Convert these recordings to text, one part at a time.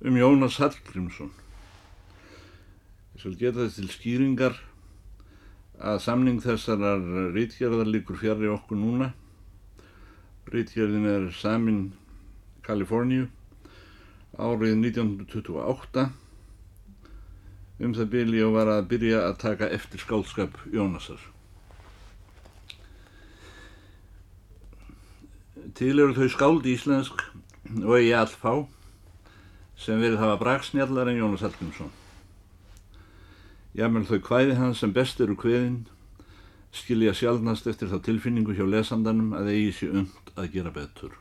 um Jónas Hallgrímsson. Ég skal geta þess til skýringar að samning þessarar rítgerðar líkur fjari okkur núna. Rítgerðin er samin Kaliforníu árið 1928 um það byrji og var að byrja að taka eftir skálskap Jónasar. Til eru þau skáld íslensk og ég allfá sem verið hafa braksnjallar en Jónas Hallgrímsson. Jámel þau kvæði hans sem best eru kveðin skilja sjálfnast eftir þá tilfinningu hjá lesandanum að eigi sér und að gera betur.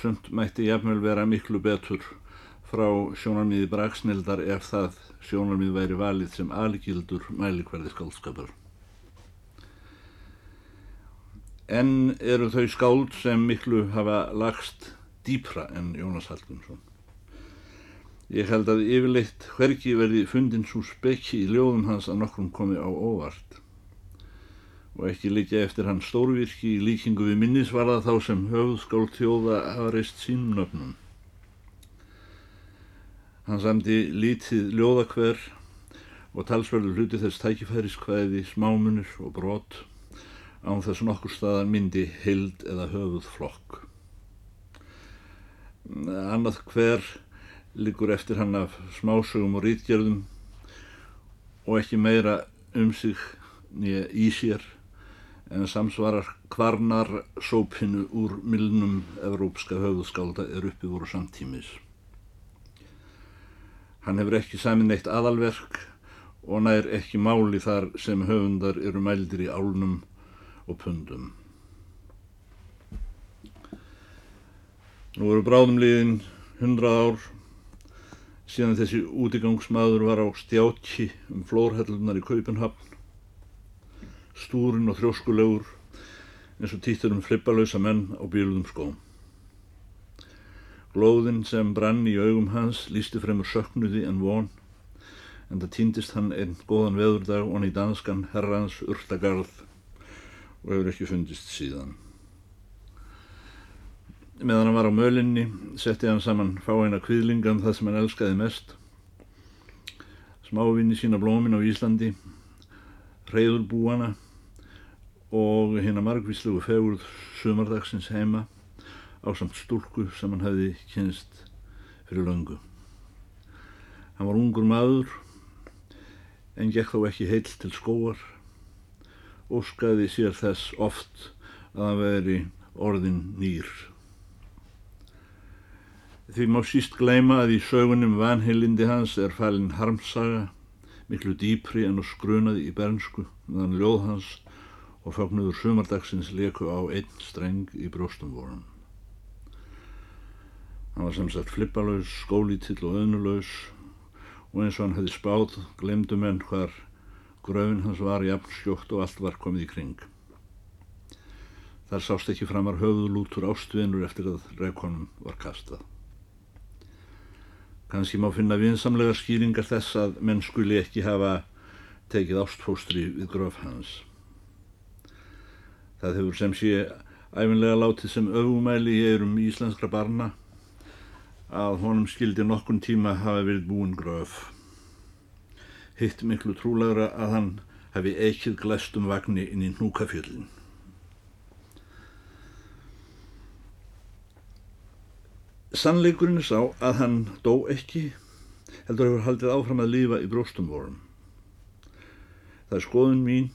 Sumt mætti jámel vera miklu betur frá sjónarmiði braksnildar ef það sjónarmið væri valið sem algildur mælikverði skaldskapar. En eru þau skáld sem miklu hafa lagst dýpra en Jónas Hallgrímsson. Ég held að yfirleitt hverki verði fundin svo spekki í ljóðum hans að nokkrum komi á óvart og ekki líka eftir hann stórvirki í líkingu við minnisvarða þá sem höfðskáld þjóða hafa reist sínum nöfnum. Hann samti lítið ljóðakver og talsverður hluti þess tækifæriskvæði, smámunir og brot án þess nokkur staðar myndi hild eða höfuð flokk annað hver liggur eftir hann af smásögum og rítgerðum og ekki meira um sig nýja í sér en samsvarar kvarnar sópinu úr milnum evrópska höfðskálda er uppi voru samtímis. Hann hefur ekki samin eitt aðalverk og nær ekki máli þar sem höfundar eru mældir í álnum og pundum. Nú eru bráðum liðin hundrað ár síðan þessi útigangsmaður var á stjátti um flórhellunar í Kaupenhafn, stúrin og þrjóskulegur eins og týttur um flippalösa menn á bíluðum skóm. Glóðin sem brann í augum hans lísti fremur söknuði en von, en það týndist hann einn góðan veðurdag og hann í danskan herrans urtagarð og hefur ekki fundist síðan meðan hann var á mölinni setti hann saman fáeina kviðlingan það sem hann elskaði mest. Smávinni sína blómin á Íslandi reyður búana og hérna margvíslugu fegurð sumardagsins heima á samt stúlku sem hann hefði kynst fyrir löngu. Hann var ungur maður en gekk þó ekki heil til skóar óskaði sér þess oft að hann veri orðin nýr Því má síst gleima að í sögunum vanheilindi hans er fælinn harmsaga, miklu dýpri en og skrunaði í bernsku, meðan ljóð hans og fagnuður sumardagsins leku á einn streng í brjóstum vorum. Hann var samsagt flippalaus, skólítill og öðnuleus og eins og hann hefði spáð, glemdu menn hvar gröfin hans var jafn skjótt og allt var komið í kring. Þar sást ekki framar höfðulútur ástvinur eftir að reikonum var kastað. Kanski má finna vinsamlega skýringar þess að menn skuli ekki hafa tekið ástfóstri við gröf hans. Það hefur sem sé æfinlega látið sem öfumæli í eirum íslenskra barna að honum skildi nokkun tíma hafa verið búin gröf. Hitt miklu trúlegra að hann hafi ekkið glæstum vagnni inn í hnúkafjöldin. Sannleikurinn er sá að hann dó ekki, heldur hefur haldið áfram að lifa í bróstum vorum. Það er skoðun mín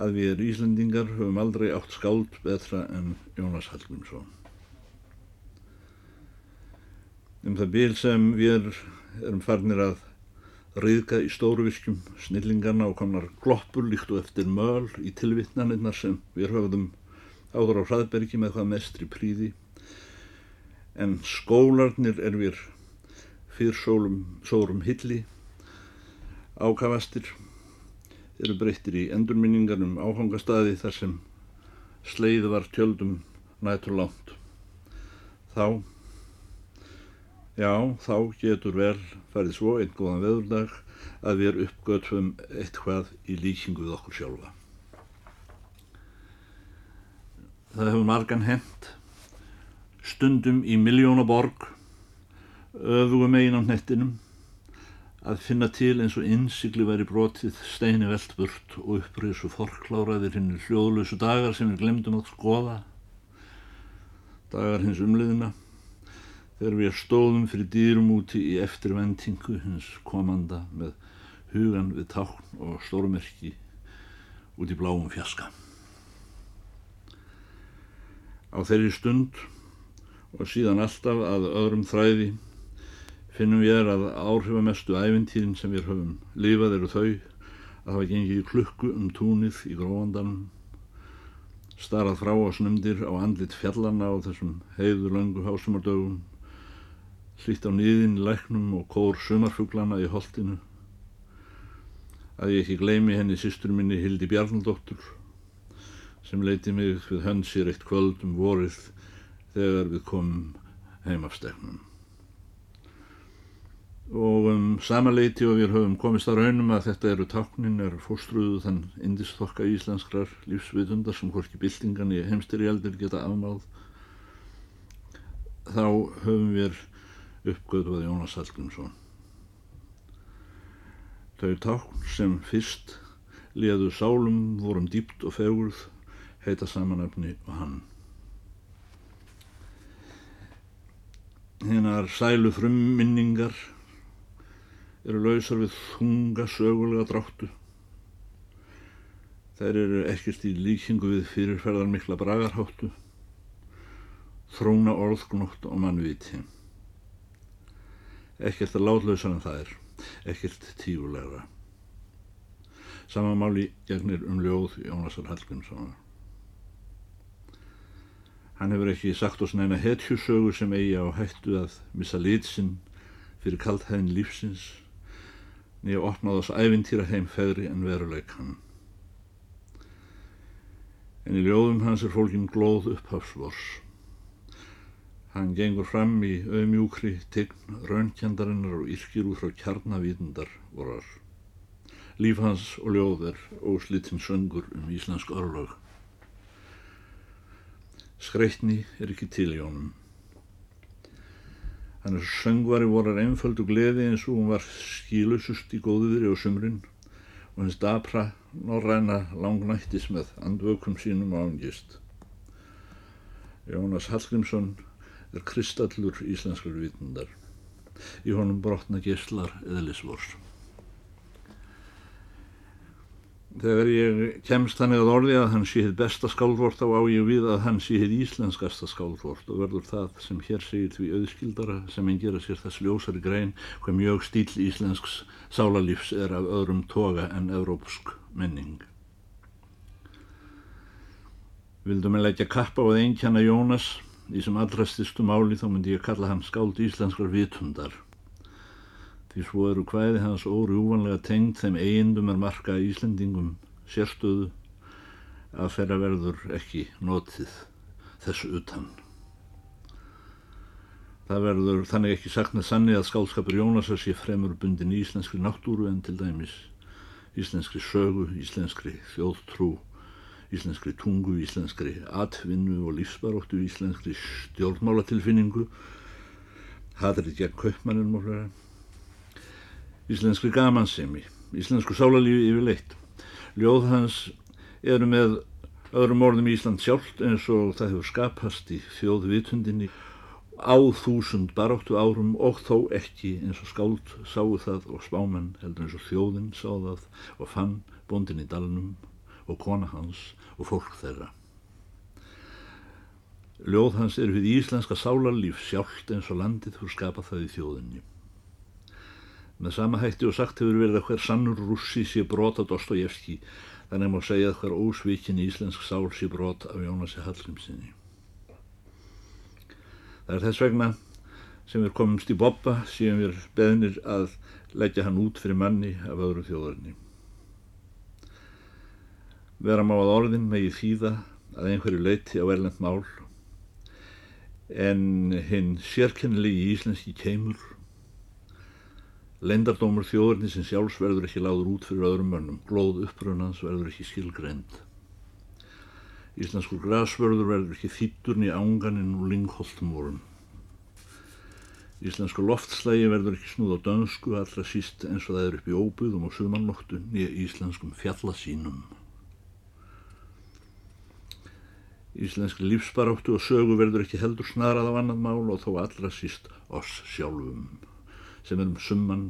að við erum Íslandingar höfum aldrei átt skáld betra en Jónas Hallgrímsson. Um það bíl sem við erum farnir að riðka í stóruvirkjum snillingarna og komnar gloppur líkt og eftir möl í tilvittnanirnar sem við höfðum áður á hraðbergi með hvað mestri príði en skólarnir er við fyrr sórum hilli ákavastir. Eru breyttir í endurminningar um áhangastadi þar sem sleið var tjöldum nætur lánt þá já, þá getur vel farið svo einn góðan veðurdag að við uppgötvum eitthvað í líkingu við okkur sjálfa. Það hefur margan hent stundum í miljónaborg öfugum megin á hnettinum að finna til eins og innsikli væri brotið steini veldburt og upprisu forkláraðir hinn hljóðlösu dagar sem við glemdum að skoða dagar hins umliðina þegar við stóðum fyrir dýrum úti í eftirvendingu hins komanda með hugan við tákn og stórmerki út í bláum fjaska. Á þeirri stund og síðan alltaf að öðrum þræði finnum við er að áhrifamestu ævintýrin sem við höfum lifað eru þau að hafa gengið klukku um túnið í grófandanum starað frá á snumdir á andlit fjallana á þessum heiður löngu hásumardögum hlýtt á nýðin læknum og kór sumarfuglana í holdinu að ég ekki gleymi henni sýstur minni Hildi Bjarnaldóttur sem leiti mig við hönd sér eitt kvöld um vorið þegar við komum heim af steknum. Og um sama leiti og við höfum komist að raunum að þetta eru táknin er fórstruðu þann indistokka íslenskrar lífsviðundar sem hvorki byltingan í heimstyrjaldir geta afmáð þá höfum við uppgöðvað Jónas Hallgrímsson. Þau tákn sem fyrst liðu sálum vorum dýpt og fegurð heita samanöfni og hann. Hinnar sælu frumminningar eru lausar við þunga sögulega dráttu. Þær eru ekkert í líkingu við fyrirferðar mikla bragarháttu, þróna orðgnótt og mannviti. Ekkert að látlausa en það er, ekkert tífulegra. Samanmáli gegnir um ljóð Jónasar Hallgrímssonar. Hann hefur ekki sagt oss neina hetjusögu sem eigi á hættu að missa litsinn fyrir kaldhæðin lífsins nýja opnað oss ævintýra heim feðri en veruleik hann. En í ljóðum hans er fólkin glóð upphafsvors. Hann gengur fram í auðmjúkri tegn raunkjandarinnar og yrkir út frá kjarnavítundar vorar. Líf hans og ljóð er óslitinn söngur um íslensk örlög. Skreitni er ekki til í honum. Hann er söngvari vorar einföldu gleði eins og hún var skílusust í góðuðri og sumrin og hins dapra norræna langnættis með andvökum sínum á angist. Jónas Hallgrímsson er kristallur íslenskar vitundar. Í honum brotna gíslar eðlisvors. Þegar ég kemst þannig að orði að hann sé hitt besta skáldvort á á ég við að hann sé hitt íslenskasta skáldvort. Og verður það sem hér segir því auðskildara sem einn gera sér þess ljósari grein hvað mjög stíl íslensks sálarlífs er af öðrum toga en európsk menning. Vildum við leggja kappa á að einkjana Jónas? Í sem allra styrstu máli þá myndi ég kalla hann skáld íslenskar vitundar því svo eru hvæði hans órjúvanlega tengd þeim eigindum er marka Íslendingum sérstöðu að þeirra verður ekki notið þessu utan. Það verður þannig ekki sagt með sanni að skálskapur Jónasar sé fremur bundin í íslenskri náttúru en til dæmis íslenskri sögu, íslenskri þjóðtrú, íslenskri tungu, íslenskri atvinnu og lífsbaróttu, íslenskri stjórnmálatilfinningu, hatrið gegn kaupmannum og hlera íslenskri gamansemi, íslensku sálarlífi yfirleitt. Ljóð hans eru með öðrum orðum í Ísland sjálft eins og það hefur skapast í þjóðvitundinni á þúsund baróttu árum og þó ekki eins og skáld sáu það og spámenn heldur eins og þjóðinn sá það og fann bondin í dalnum og kona hans og fólk þeirra. Ljóð hans eru við íslenska sálarlíf sjálft eins og landið fyrir skapa það í þjóðinni. Með sama hætti og sagt hefur verið að hver sannur rússi sé brot af Dostojevski, þannig má segja að hver ósvíkin íslensk sál sé brot af Jónasi Hallgrímsinni. Það er þess vegna sem við komumst í boppa síðan við beðnir að leggja hann út fyrir manni af öðru þjóðarni. Vera má að orðin megi þýða að einhverju leiti á erlend mál en hinn sérkennilegi íslenski keimur Leindardómur þjóðurni sem sjálfs verður ekki láður út fyrir öðrum mönnum, glóð upprönnans verður ekki skilgreynd. Íslenskur græsvörður verður ekki þýtturn í ánganinn og lingholtum vorum. Íslensku loftslægi verður ekki snúð á dönsku allra síst eins og það er upp í óbyðum og sumannóttu nýja íslenskum fjallasínum. Íslenski lífsbaráttu og sögu verður ekki heldur snarað af annað mál og þó allra síst oss sjálfum sem erum summan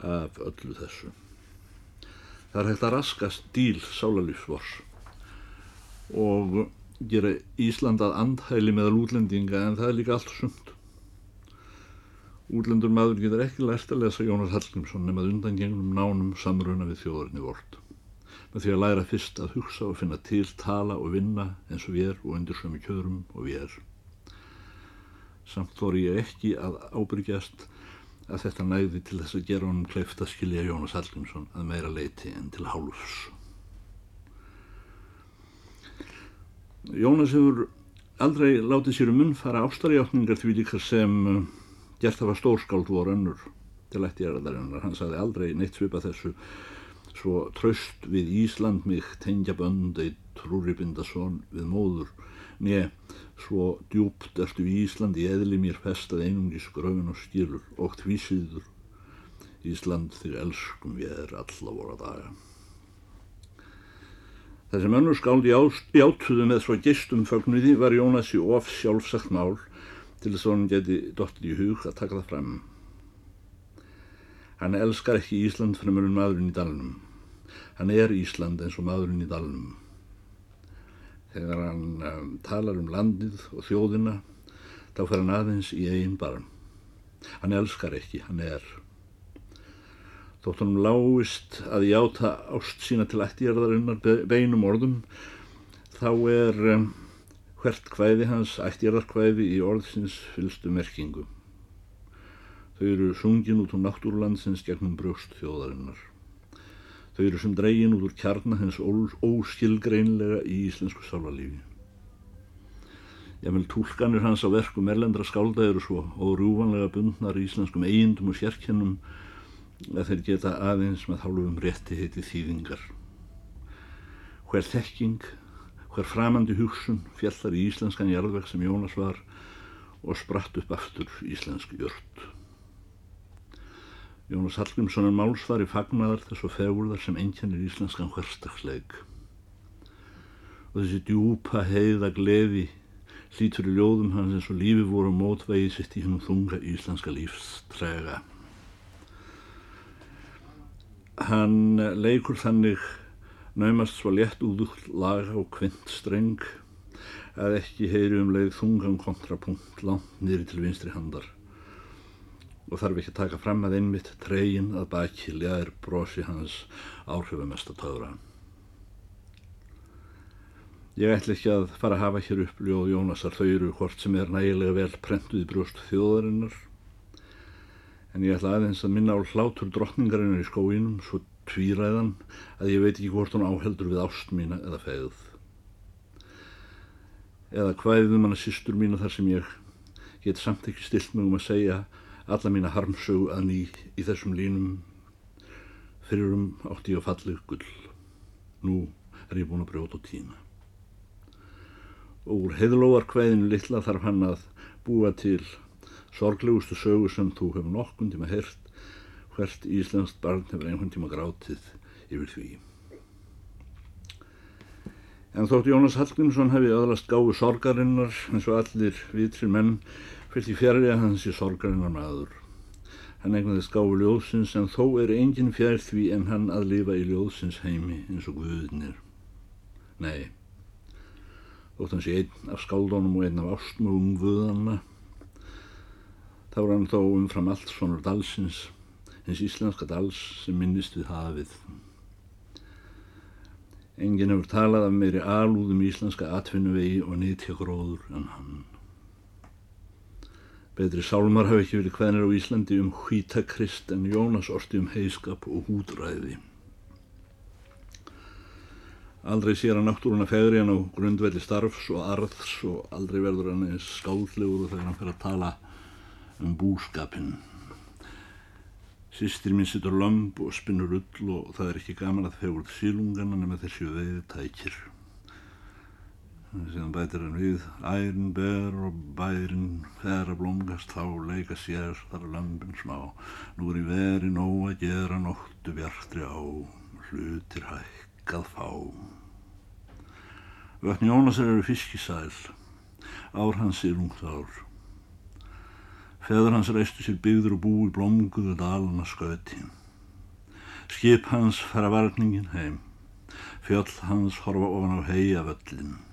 af öllu þessu. Það er hægt að raskast díl sálarlífsvors og gera Ísland að andhæli meðal útlendinga en það er líka allt sumt. Útlendur maður getur ekki lært að lesa Jónas Hallgrímsson nefnað undan gengnum nánum samruna við þjóðarinni vort. Með því að læra fyrst að hugsa og finna til, tala og vinna eins og við er og undir sömu kjörum og við er. Samt þóri ég ekki að ábyrgjast að þetta næði til þess að gera honum kleift að skilja Jónas Hallgrímsson að meira leiti en til hálfs. Jónas hefur aldrei látið sér um munn fara ástarjáttningar því líka sem gert það var stórskáld voru önnur til ætti erðarinnar, hann sagði aldrei neitt svipa þessu. Svo tröst við Ísland mig tengja böndei trúribindasón við móður nýja svo djúpt Ísland í eðli mér festað einungis gröfin og skilur og tvísýður Ísland þig elskum við er alla voru að daga Þessi mönnur skáldi játuðu með svo gistum fögnuði var Jónasi of sjálfsagt mál til þess að hann geti dottir í hug að taka það fram. Hann elskar ekki Ísland fremur en maðurinn í dalnum. Hann er Ísland eins og maðurinn í dalnum. Þegar hann um, talar um landið og þjóðina, þá fer hann aðeins í eigin barn. Hann elskar ekki, hann er. Þótt hann láist að játa ást sína til ættjarðarinnar beinum orðum, þá er um, hvert hvæði hans ættjarðarkvæði í orðsins fylstu merkingu. Þau eru sungin út úr náttúrlandsins gegnum brjóst þjóðarinnar. Þau eru sem dregin út úr kjarnar hens óskilgreinlega í íslensku sálarlífi. Jável tólkanir hans á verkum erlendra skálda eru svo órúvanlega bundnar í íslenskum eigindum og sérkennum að þeir geta aðeins með hálfum rétti heiti þýðingar. Hver þekking hver framandi hugsun fjallar í íslenskan jarðveg sem Jónas var og spratt upp aftur íslensk jört. Jónas Hallgrímsson er málsvar í fagnadar þess og fegurðar sem einkennir íslenskan hverstagsleik. Og þessi djúpa heiða gleði hlítur í ljóðum hans eins og lífi voru mótvegið sitt í hennum þunga íslenska lífstrega. Hann leikur þannig Naumast svo létt úðull laga og kvintstreng að ekki heyri um leið þungan kontrapunkt langt nýri til vinstri handar og þarf ekki að taka fram að einmitt tregin að baki leðir brosi hans áhrifamesta töðra. Ég ætla ekki að fara að hafa hér upp ljóð Jónasar þau eru hvort sem er nægilega vel prentuð í brjóst þjóðarinnar en ég ætla aðeins að minna á hlátur drottningarinnar í skóinum svo tvíræðan að ég veit ekki hvort hún áheldur við ást mína eða fegð. Eða hvaðið manna sýstur mína þar sem ég get samt ekki stilt mig um að segja alla mína harmsögu að ný í þessum línum fyrirum átti ég að fallið gull. Nú er ég búin að brjóta og tína. Og úr heiðlóar hvaðinu litla þarf hann að búa til sorglegustu sögu sem þú hefur nokkund tíma heyrt hvert íslenskt barn hefur einhvern tíma grátið yfir því. En þótt Jónas Hallgrímsson hefði öðlast gáðu sorgarinnar eins og allir vitrir menn í fjari að hans í sorgarinnar maður. Hann eignaðist gáðu ljóðsins en þó er enginn fjær því en hann að lifa í ljóðsins heimi eins og guðnir. Nei, þótt hans í einn af skáldónum og einn af ástmugum guðanna, þá er hann þó umfram allt svonur dalsins hins íslenska dals sem minnist við hafið. Engin hefur talað af meiri alúðum íslenska atvinnuvegi og nýttjagróður en hann. Betri sálmar hafi ekki verið hvenir á Íslandi um hvítakrist en Jónas orti um heiskap og húdræði. Aldrei sér hann náttúruna fegri hann á grundvelli starfs og arðs og aldrei verður hann eins skáldlegur þegar hann fyrir að tala um búskapinn. Sýstir mín sittur lömb og spinnur ull og það er ekki gaman að þegar sílungana nema þessi veið tækir. Síðan bætir hann við. Ærin ber og bærin fer að blómgast þá leika sér þar lömpin smá. Nú er í veri nóg að gera nóttu bjartri á hlutir hækkað fá. Vötn Jónasar eru fiskisæl ár hans er ungt ár. Feður hans reistu sér byggður og búi blómguðu dalana skauti. Skip hans fara varningin heim. Fjöll hans horfa ofan á heia völlin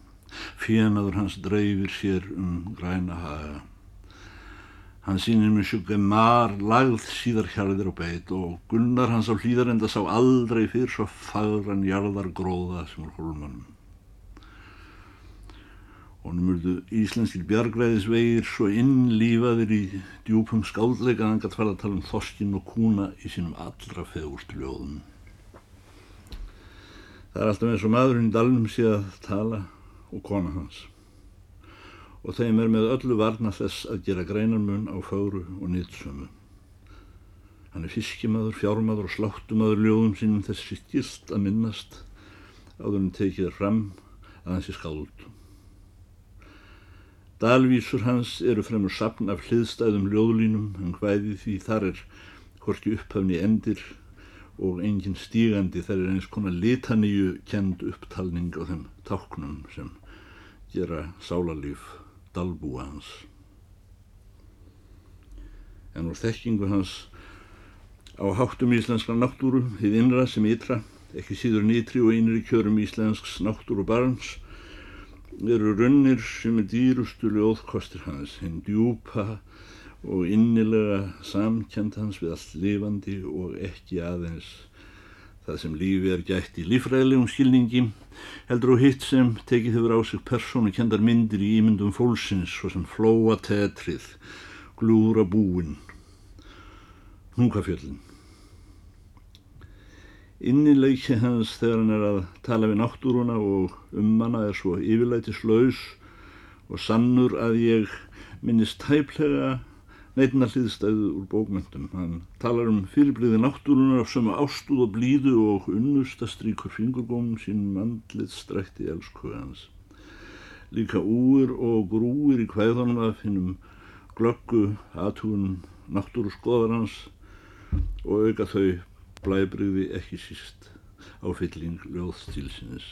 Fjenaður hans dreifir sér um græna haga. Hann sínir með sjúkja mar lagð síðar hjarðir og beit og gunnar hans á hlýðarenda sá aldrei fyrir svo fagran jarðar gróða sem úr hólmanum. Og nú mördu íslenskir bjargræðisvegir svo innlífaðir í djúpum skáldleika að hann gætt fara að tala um þoskinn og kúna í sínum allra fegurst ljóðum. Það er alltaf eins og maðurinn í dalnum sé að tala og kona hans og þeim er með öllu varna þess að gera greinarmun á fáru og nýtsömu. Hann er fiskimaður, fjármaður og sláttumaður ljóðum sínum þessi gilt að minnast áður en tekið fram að hans er skáld. Dalvísur hans eru fremur sapn af hliðstæðum ljóðlínum, hann hvæði því þar er hvorki upphafni endir og engin stígandi þær er eins konar litaníu kend upptalning á þeim táknum sem gera sálarlíf dalbúa hans. En úr þekkingu hans á háttum íslenskra náttúru, þið innra sem ytra, ekki síður nýtri og einri kjörum íslensks náttúru barns, eru runnir sem er dýrustu ljóðkostir hans, hinn djúpa og innilega samkjönd hans við allt lifandi og ekki aðeins það sem lífi er gætt í lífræðilegum skilningi heldur og hitt sem tekið hefur á sig persónu kendar myndir í ímyndum fólksins svo sem flóa tetrið, glúra búin, hnúkafjöldin. Innileiki hans þegar hann er að tala við náttúruna og um hana er svo yfirlætislaus og sannur að ég minnist tæplega neittna hliðstæðu úr bókmyndum. Hann talar um fyrirbliði náttúrunar af sömu ástúð og blíðu og unnustastríkur fingurgónum sínum andlið strætti elskuðans. Líka úr og grúir í hvæðunum af hinnum glöggu aðtúin náttúru skoðarans og auka þau blæbriði ekki síst á fylling ljóðstílsinnis.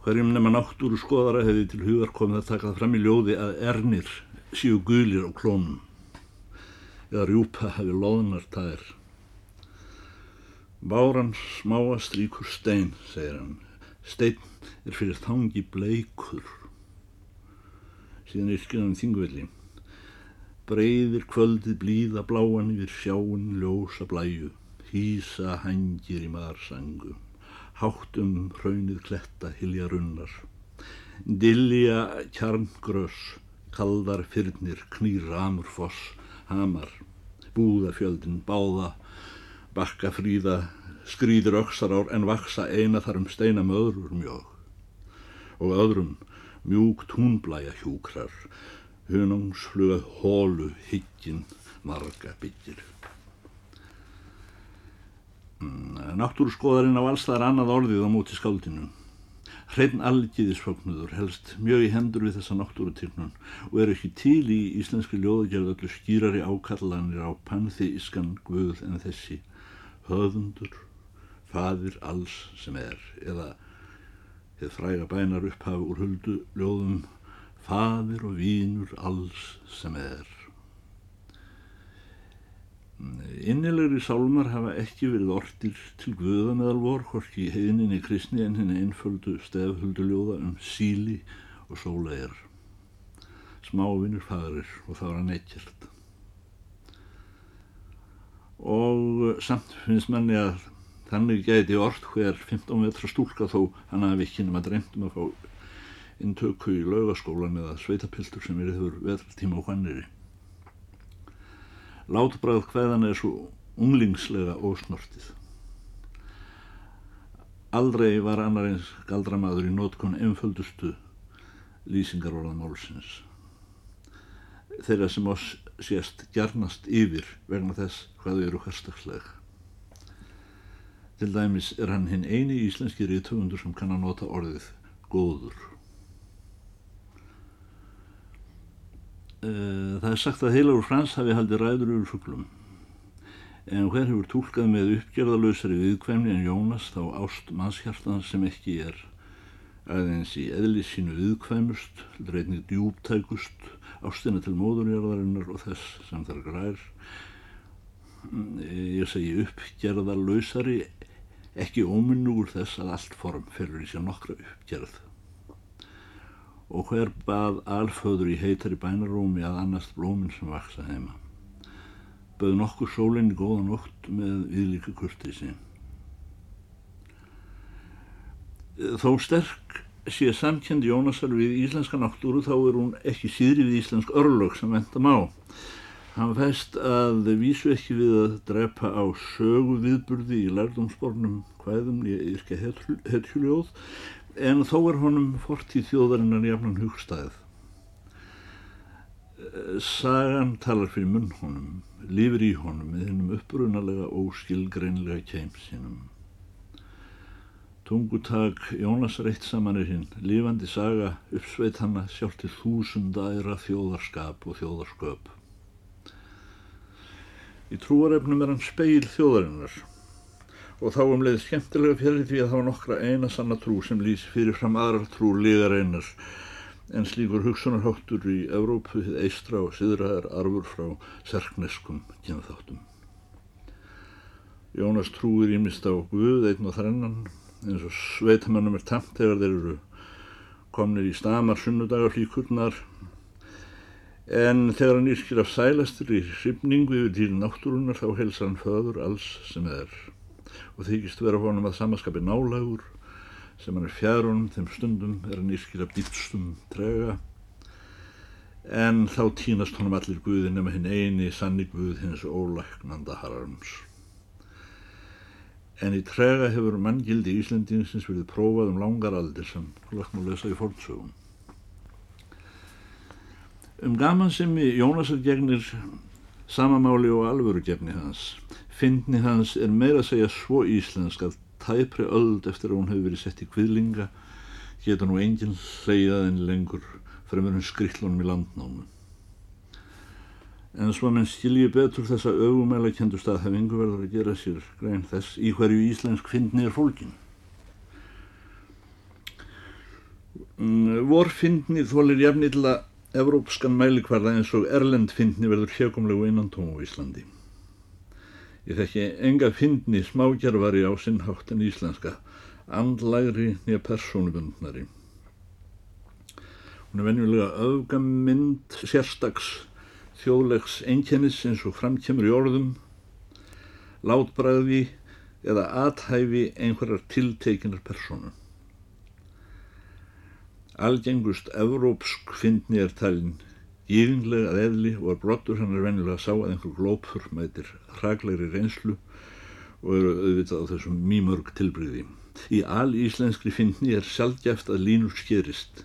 Hverjum nema náttúru skoðara hefði til hugar komið að taka fram í ljóði að ernir séu gulir á klónum eða rjúpa hafi loðnar tær. Báran smáast líkur stein, segir hann. Stein er fyrir þangi bleikur. Síðan er skilðan þingvelli. Breiðir kvöldið blíða bláan yfir sjáun ljósa blæju. Hísa hangir í marsangu. Háttum hraunið kletta hilja runnar. Dillja kjarngröss kaldar fyrnir, knýr ramur foss, hamar, búðafjöldin, báða, bakka fríða, skrýður öksar ár en vaksa eina þar um steina með öðrur mjög og öðrum mjúk túnblæja hjúkrar, hunungsfluga hólu higgin marga byggir. Mm, náttúrskoðarinn á allstaðar annað orðið á móti skáldinu hrein algiðisfagnuður helst mjög í hendur við þessa náttúrutilnun og er ekki til í íslenski ljóðagjörð öllu skýrari ákallanir á panþeískan guð en þessi höfundur, fadir alls sem er eða þið fræga bænar upphafi úr huldu ljóðum fadir og vínur alls sem er Innilegri sálmar hafa ekki verið ortir til guða meðal vor, hvorki heiðninni kristni en henni einföldu stefhulduljóða um síli og sóleir. Smávinnur fagrir og það var að nekkjart. Og samt finnst manni að þannig gæti orð hver 15 metra stúlka þó hann hafi ekki nema dreymt um að fá intöku í laugaskólan eða sveitapiltur sem er yfir vetratíma og hvanniri. Látbræð hvaðan er svo unglingslega ósnortið. Aldrei var annar eins galdramaður í nótkun einföldustu lýsingarorðan málsins. Þeirra sem oss sést gjarnast yfir vegna þess hvað þau eru hverstagsleg. Til dæmis er hann hinn eini íslenski ríðtöfundur sem kann að nota orðið góður. Það er sagt að heilagur Frans hafi haldið ræður yfir fugglum en hver hefur tólkað með uppgerðalösari viðkvæmni en Jónas þá ást mannshjartan sem ekki er? Aðeins í eðli sínu viðkvæmust, reyning djúptækust, ástina til móðurjörðarinnar og þess sem þar grær. Mm, ég segi uppgerðalösari, ekki óminnugur þess að allt form fyrir í sér nokkra uppgerð og hver bað alföður í heitari bænarúmi að annast blóminn sem vaksa heima. Böð nokkur sólinni góða nótt með viðlíka kurtið sín. Þó sterk sé samkend Jónasar við íslenska náttúru þá er hún ekki síðri við íslensk örlög sem vendam á. Hann fæst að vísu ekki við að drepa á sögu viðburði í lærdomsbornum hvaðum í yrkja hetjuljóð en þó er honum fortíð þjóðarinnar jafnan hugstæð. Sagan talar fyrir munn honum, lifir í honum með hennum upprunalega óskilgreinlega keimsinum. Tungutag Jónas reitt saman er hinn, lifandi saga uppsveit hanna sjálf til þúsundæra þjóðarskap og þjóðarsköp. Í trúarefnum er hann speil þjóðarinnar og þá um leið skemmtilega fyrir því að það var nokkra eina sanna trú sem lýsi fyrir fram aðrar trú lígar einar en slíkur hugsunarháttur í Evrópu þið eistra og siðra er arfur frá serkneskum kynþáttum. Jónas trúir ímist á Guð einn og þrennan eins og sveitamannum er tamt þegar þeir eru komnir í stamar sunnudagarflíkurnar en þegar hann yrkir af sælastur í hrifningu yfir til náttúrunar þá helsa hann föður alls sem er og þykist vera honum að samaskapi nálagur sem hann er fjárunum þeim stundum er hann yrkir af dýtstum trega en þá týnast honum allir Guði nema hinn eini sanni Guð hins ólæknanda hararms. En í trega hefur manngildi í Íslendingsins verið prófað um langar aldir sem lagt má lesa í fórnsögum. Um gaman sem í Jónasar gegnir samamáli og alvöru gefni hans Fyndni hans er meira að segja svo íslensk að tæpri öld eftir að hún hefur verið sett í kviðlinga geta nú enginn hleyjað en lengur fremur en skrillunum í landnámu. En svo menn skilji betur þessa ögumæla kendu staðhefingu verður að gera sér grein þess í hverju íslensk fyndni er fólkin. Mm, vor fyndni þólir jafnilla evrópskan mælikvarða eins og erlend fyndni verður hjökumlegu innantómu í Íslandi. Ég þekki enga fyndni smágervari á sinnhátt en íslenska, andlægri nýja persónubundnari. Hún er venjulega öfgamind sérstags þjóðlegs einkennis eins og framkjemur í orðum, látbræði eða athæfi einhverjar tiltekinar persónu. Algengust evrópsk fyndni er talinn Íðinglega að eðli var brottur hann venjulega að sá að einhver glópur mætir hraklegri reynslu og eru auðvitað á þessum mýmörg tilbríði. Í alíslenskri finni er sjálfgeft að línur skerist,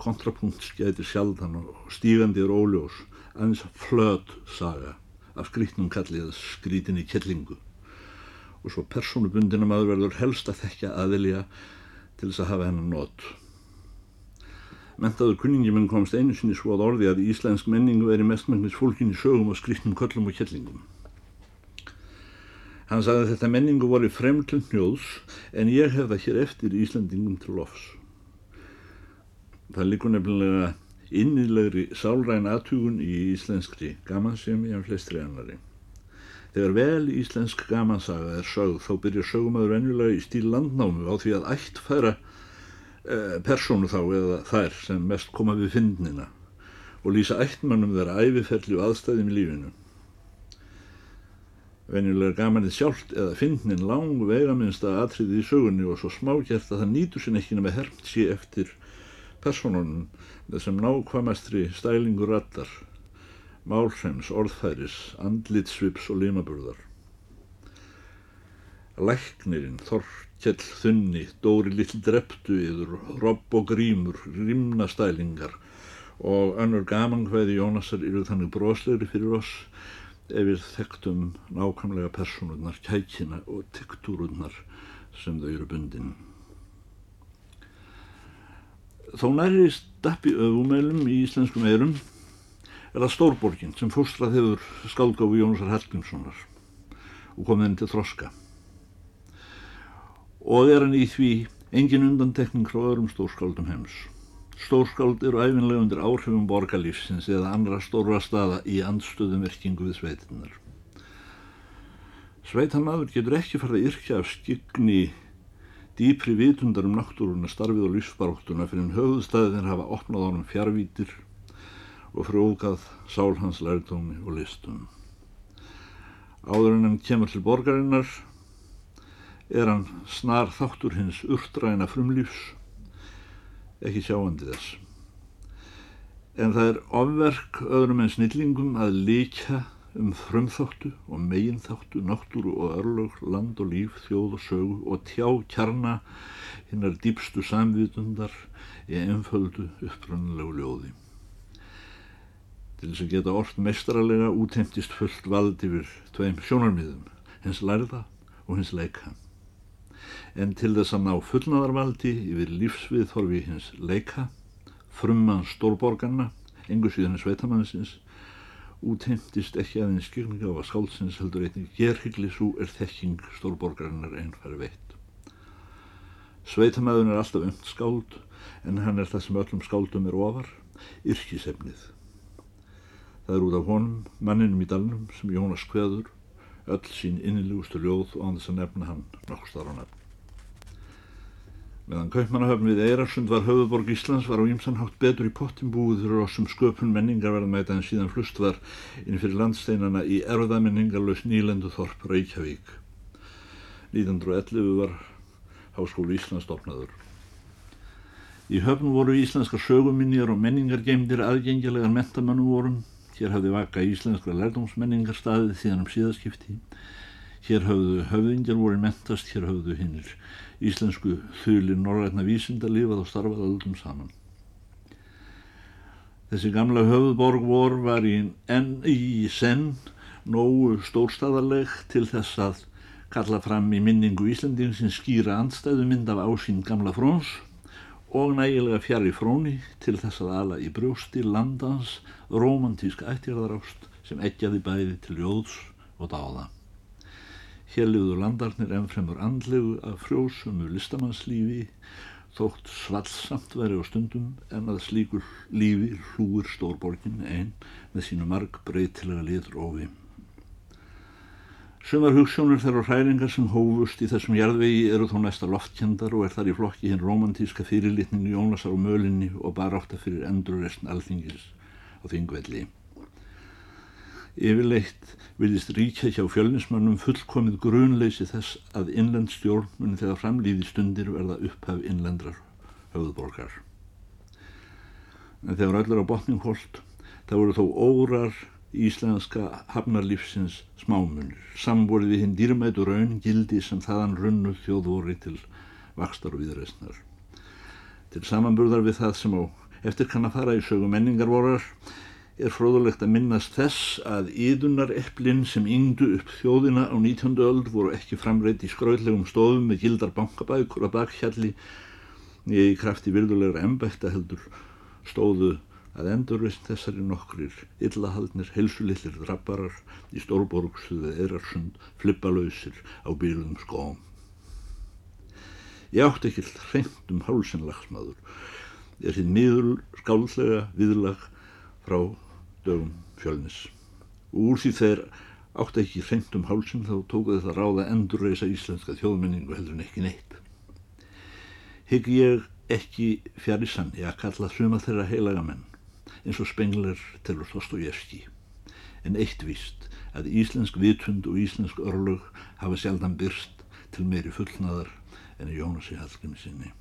kontrapunkt skætir sjaldan og stígandi er óljós, aðeins flöt saga af skrítnum kallið skrítinni kellingu og svo persónubundina maður verður helst að þekka aðilja til þess að hafa hennar nót. Mentaður kunningiminn komst einu sinni svo að orði að íslensk menning veri mestmengnis fólkin í sögum og skriktnum köllum og kjellingum. Hann sagði að þetta menningu voru fremdlun hnjóðs en ég hef það hér eftir Íslandingum til lofs. Það likur nefnilega innilegri sálræn aðtugun í íslenskri gamansemi en flestri annari. Þegar vel íslensk gamansaga er sögð þá byrjar sögumöður venjulega í stíl landnámu á því að ætt færa Eh, persónu þá eða þær sem mest koma við fyndnina og lýsa ættmannum þeirra æfiferli og aðstæðum í lífinu. Venjulega er gamanið sjálft eða fyndnin lang veigaminsta atriði í sögunni og svo smákjert að það nýtur sinni ekki nema hermt sé eftir personunum þessum nákvæmastri stælingur rattar, málhreims, orðfæris, andlitsvips og limaburðar. Læknirinn, Þorr Kjell Þunni, Dóri Lill Dreptu yður, Robb og Grímur, Rimnastælingar og önnur gamankvæði Jónasar eru þannig brosleiri fyrir oss ef við þekktum nákvæmlega personurnar, kækina og tektúrurnar sem þau eru bundin. Þó næri stappi öfumælum í íslenskum eirum er það Stórborgin sem fóstrað hefur skálgáfi Jónusar Hallgrímssonar og komið henni til þroska. Og er hann í því engin undantekning frá öðrum stórskáldum heims. Stórskáld eru æfinlega undir áhrifum borgarlífsins eða andra stóra staða í andstöðumverkingu við sveitinnar. Sveitanmaður getur ekki farið að yrkja af skygni dýpri vitundar um náttúruna, starfið og lífsbaróttuna fyrir en höfðstæðin hafa opnað honum fjárvítir og frjókað sál hans lærtómi og listum. Áður en hann kemur til borgarinnar er hann snar þáttur hins urtræna frumlífs, ekki sjáandi þess. En það er ofverk öðrum en snillingum að líka um frumþáttu og meginþáttu, náttúru og örlög, land og líf, þjóð og sögu og tjá kjarna hinnar dýpstu samvitundar í einföldu upprannlegu ljóði. Til þess að geta orft mestralega útheimtist fullt vald yfir tveim sjónarmiðum, hins lærða og hins leika. En til þess að ná fullnaðarvaldi yfir lífsviðþorfi hins leika, frumman stórborgarna, engu síðan sveitamannsins, útheimtist ekki aðeins skilninga á að skáldsins heldur einnig gerhyggli svo er þekking stórborgarinnar einfæri veitt. Sveitamæðun er alltaf umt skáld en hann er það sem öllum skáldum er ofar, yrkisefnið. Það er út af honum, manninum í dalnum sem Jónas kveður, öll sín innilegustu ljóð og þess að nefna hann nokkstar á nefn. Meðan Kaupmannahöfn við Eirarsund var höfuborg Íslands var á ímsanhátt betur í pottin búið fyrir oss um sköpun menningarverðmæta en síðan flust var inn fyrir landsteinana í erðamenningarlaus nýlendu þorp Reykjavík. 1911 var Háskólu Íslands stopnaður. Í höfn voru íslenska söguminjar og menningargeimdir aðgengilegar mentamönnum vorum. Hér hafði vaka íslenskra lærdomsmenningar staðið síðan um síðaskipti. Hér hafðu höfðingjar voru mentast, hér hafðu hinnir íslensku þulir norrætna vísinda lifað og starfað öllum saman. Þessi gamla höfðborg vor var í, en, í senn nógu stórstaðarleg til þess að kalla fram í minningu Íslanding sem skýra andstæðu mynd af ásýn gamla fróns og nægilega fjari fróni til þess að ala í brjósti landans romantísk ættjarðarást sem eggjaði bæði til jóðs og dáða. Hér liður landarnir ennfremur andlegu af frjósumu listamannslífi þótt svallsamt veri á stundum en að slíkur lífi hlúir stórborgin einn með sínu marg breytilega litur ofi. Sumar hugssjónur þeirra hræringar sem hófust í þessum jarðvegi eru þó næsta loftkendar og er þar í flokki hinn romantíska fyrirlitningu Jónasar og mölinni og bara átta fyrir endurreysn alþingis á þingvelli. Yfirleitt viljist ríkja hjá fjölnismannum fullkomið grunleysi þess að innlend stjórn muni þegar framlýði stundir verða upphaf innlendrar höfðborgar. En þegar öllur á botning hold, það voru þó órar íslenska hafnarlífsins smámunir, samborið við hinn dýrmætu raun gildi sem þaðan runnu þjóðvori til vakstar og viðreysnar. Til samanburðar við það sem á eftir kann að fara í sögu menningarvorar er fróðulegt að minnast þess að ídunar eplinn sem yngdu upp þjóðina á 19. öld voru ekki framreitt í skröðlegum stofum með gildar bankabækur að bakhjalli í krafti virðulegra embætta heldur stóðu að endurveist þessari nokkrir illahaldnir, helsulillir drabbarar í stórborgsuðu eðrarsund flippalöysir á bílum skóm. Ég átti ekki hreint um hálsinlagsmaður, er þinn miður skáldlega viðlag frá dögum fjölnis úr því þeir átt ekki hreint um hálsum þá tóku þetta ráða endurreisa íslenska þjóðmenningu heldur en ekki neitt. Hygg ég ekki fjari sann ég að kalla suma þeirra heilaga menn eins og spengler telur Þostójevski en eitt víst að íslensk vitund og íslensk örlög hafa sjaldan byrst til meiri fullnaðar en í Jónasi Hallgrími sinni.